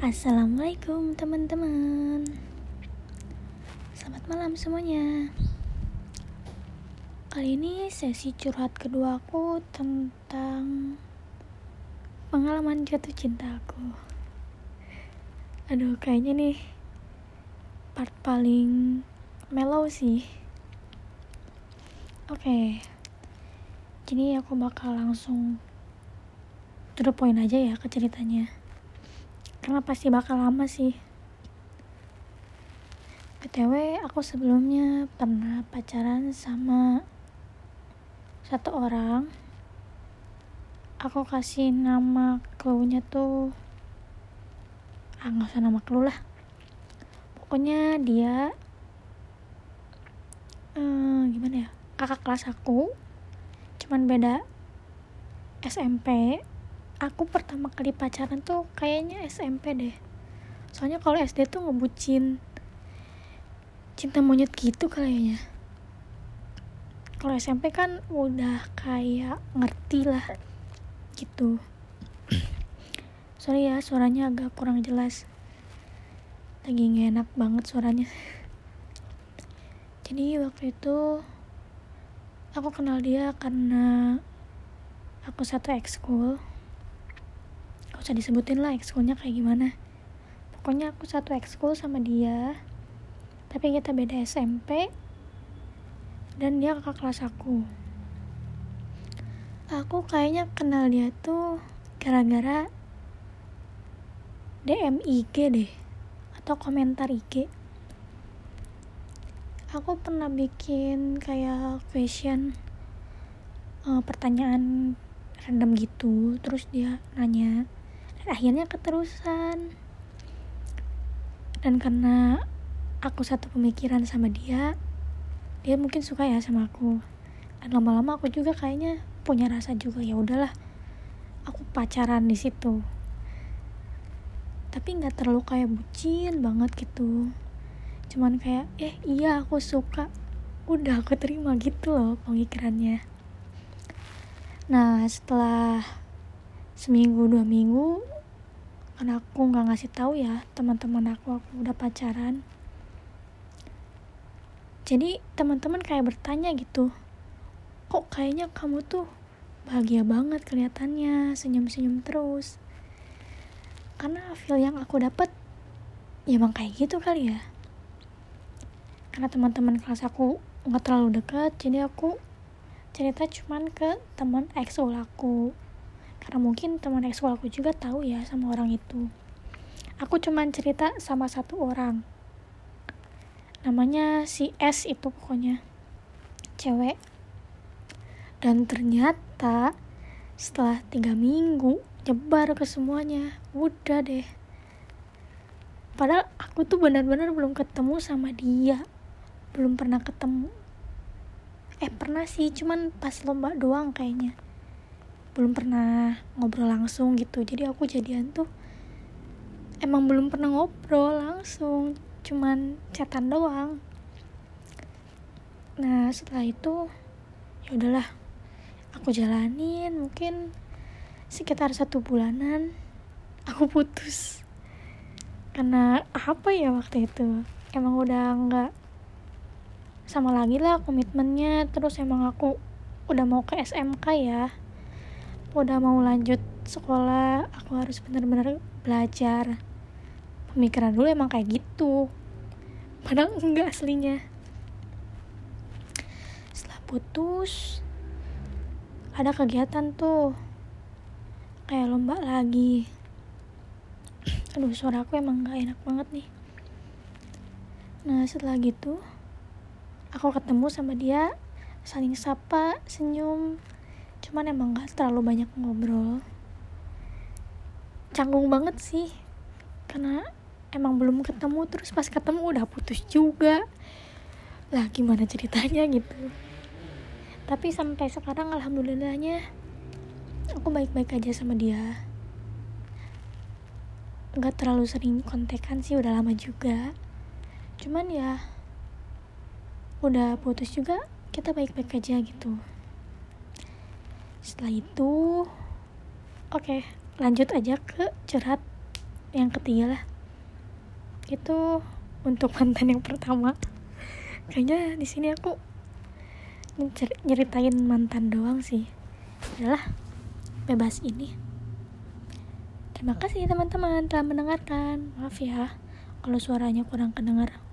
Assalamualaikum teman-teman. Selamat malam semuanya. Kali ini sesi curhat kedua aku tentang Pengalaman jatuh cinta aku. Aduh kayaknya nih Part paling mellow sih. Oke okay. Jadi aku bakal langsung To the point aja ya ke ceritanya karena pasti bakal lama sih. Btw aku sebelumnya pernah pacaran sama satu orang. Aku kasih nama clue tuh ah nggak usah nama clue lah. Pokoknya dia eh, gimana ya kakak kelas aku. Cuman beda SMP aku pertama kali pacaran tuh kayaknya SMP deh. Soalnya kalau SD tuh ngebucin cinta monyet gitu kayaknya. Kalau SMP kan udah kayak ngerti lah gitu. Sorry ya suaranya agak kurang jelas. Lagi gak enak banget suaranya. Jadi waktu itu aku kenal dia karena aku satu ekskul gak usah disebutin lah ekskulnya kayak gimana. Pokoknya aku satu ekskul sama dia tapi kita beda SMP dan dia kakak kelas aku. Aku kayaknya kenal dia tuh gara-gara DM IG deh atau komentar IG aku pernah bikin kayak question uh, pertanyaan random gitu terus dia nanya akhirnya keterusan. Dan karena aku satu pemikiran sama dia dia mungkin suka ya sama aku. Dan lama-lama aku juga kayaknya punya rasa juga ya udahlah aku pacaran di situ. Tapi nggak terlalu kayak bucin banget gitu. Cuman kayak eh iya aku suka. Udah aku terima gitu loh pemikirannya. Nah setelah seminggu dua minggu karena aku nggak ngasih tahu ya teman-teman aku aku udah pacaran. Jadi teman-teman kayak bertanya gitu kok kayaknya kamu tuh bahagia banget kelihatannya senyum-senyum terus? Karena feel yang aku dapat ya emang kayak gitu kali ya. Karena teman-teman kelas aku nggak terlalu dekat jadi aku cerita cuman ke teman ekskul aku karena mungkin teman ekskul aku juga tahu ya sama orang itu. Aku cuman cerita sama satu orang. Namanya si S itu pokoknya. Cewek. Dan ternyata setelah tiga minggu nyebar ke semuanya. Udah deh. Padahal aku tuh benar-benar belum ketemu sama dia. Belum pernah ketemu. Eh pernah sih cuman pas lomba doang kayaknya belum pernah ngobrol langsung gitu. Jadi aku jadian tuh emang belum pernah ngobrol langsung cuman chatan doang. Nah setelah itu ya udahlah aku jalanin mungkin sekitar satu bulanan aku putus. Karena apa ya waktu itu? Emang udah nggak sama lagi lah komitmennya. Terus emang aku udah mau ke SMK ya udah mau lanjut sekolah aku harus bener-bener belajar. Pemikiran dulu emang kayak gitu. Padahal enggak aslinya. Setelah putus ada kegiatan tuh. Kayak lomba lagi. Aduh suara aku emang gak enak banget nih. Nah setelah gitu aku ketemu sama dia saling sapa senyum cuman emang gak terlalu banyak ngobrol. Canggung banget sih. Karena emang belum ketemu terus pas ketemu udah putus juga. Lah gimana ceritanya gitu. Tapi sampai sekarang alhamdulillahnya aku baik-baik aja sama dia. Nggak terlalu sering kontekan sih udah lama juga. Cuman ya udah putus juga kita baik-baik aja gitu setelah itu oke. okay, lanjut aja ke curhat yang ketiga lah. Itu untuk mantan yang pertama. Kayaknya di sini aku nyeritain mantan doang sih. Adalah bebas ini. Terima kasih teman-teman telah mendengarkan. Maaf ya kalau suaranya kurang kedengar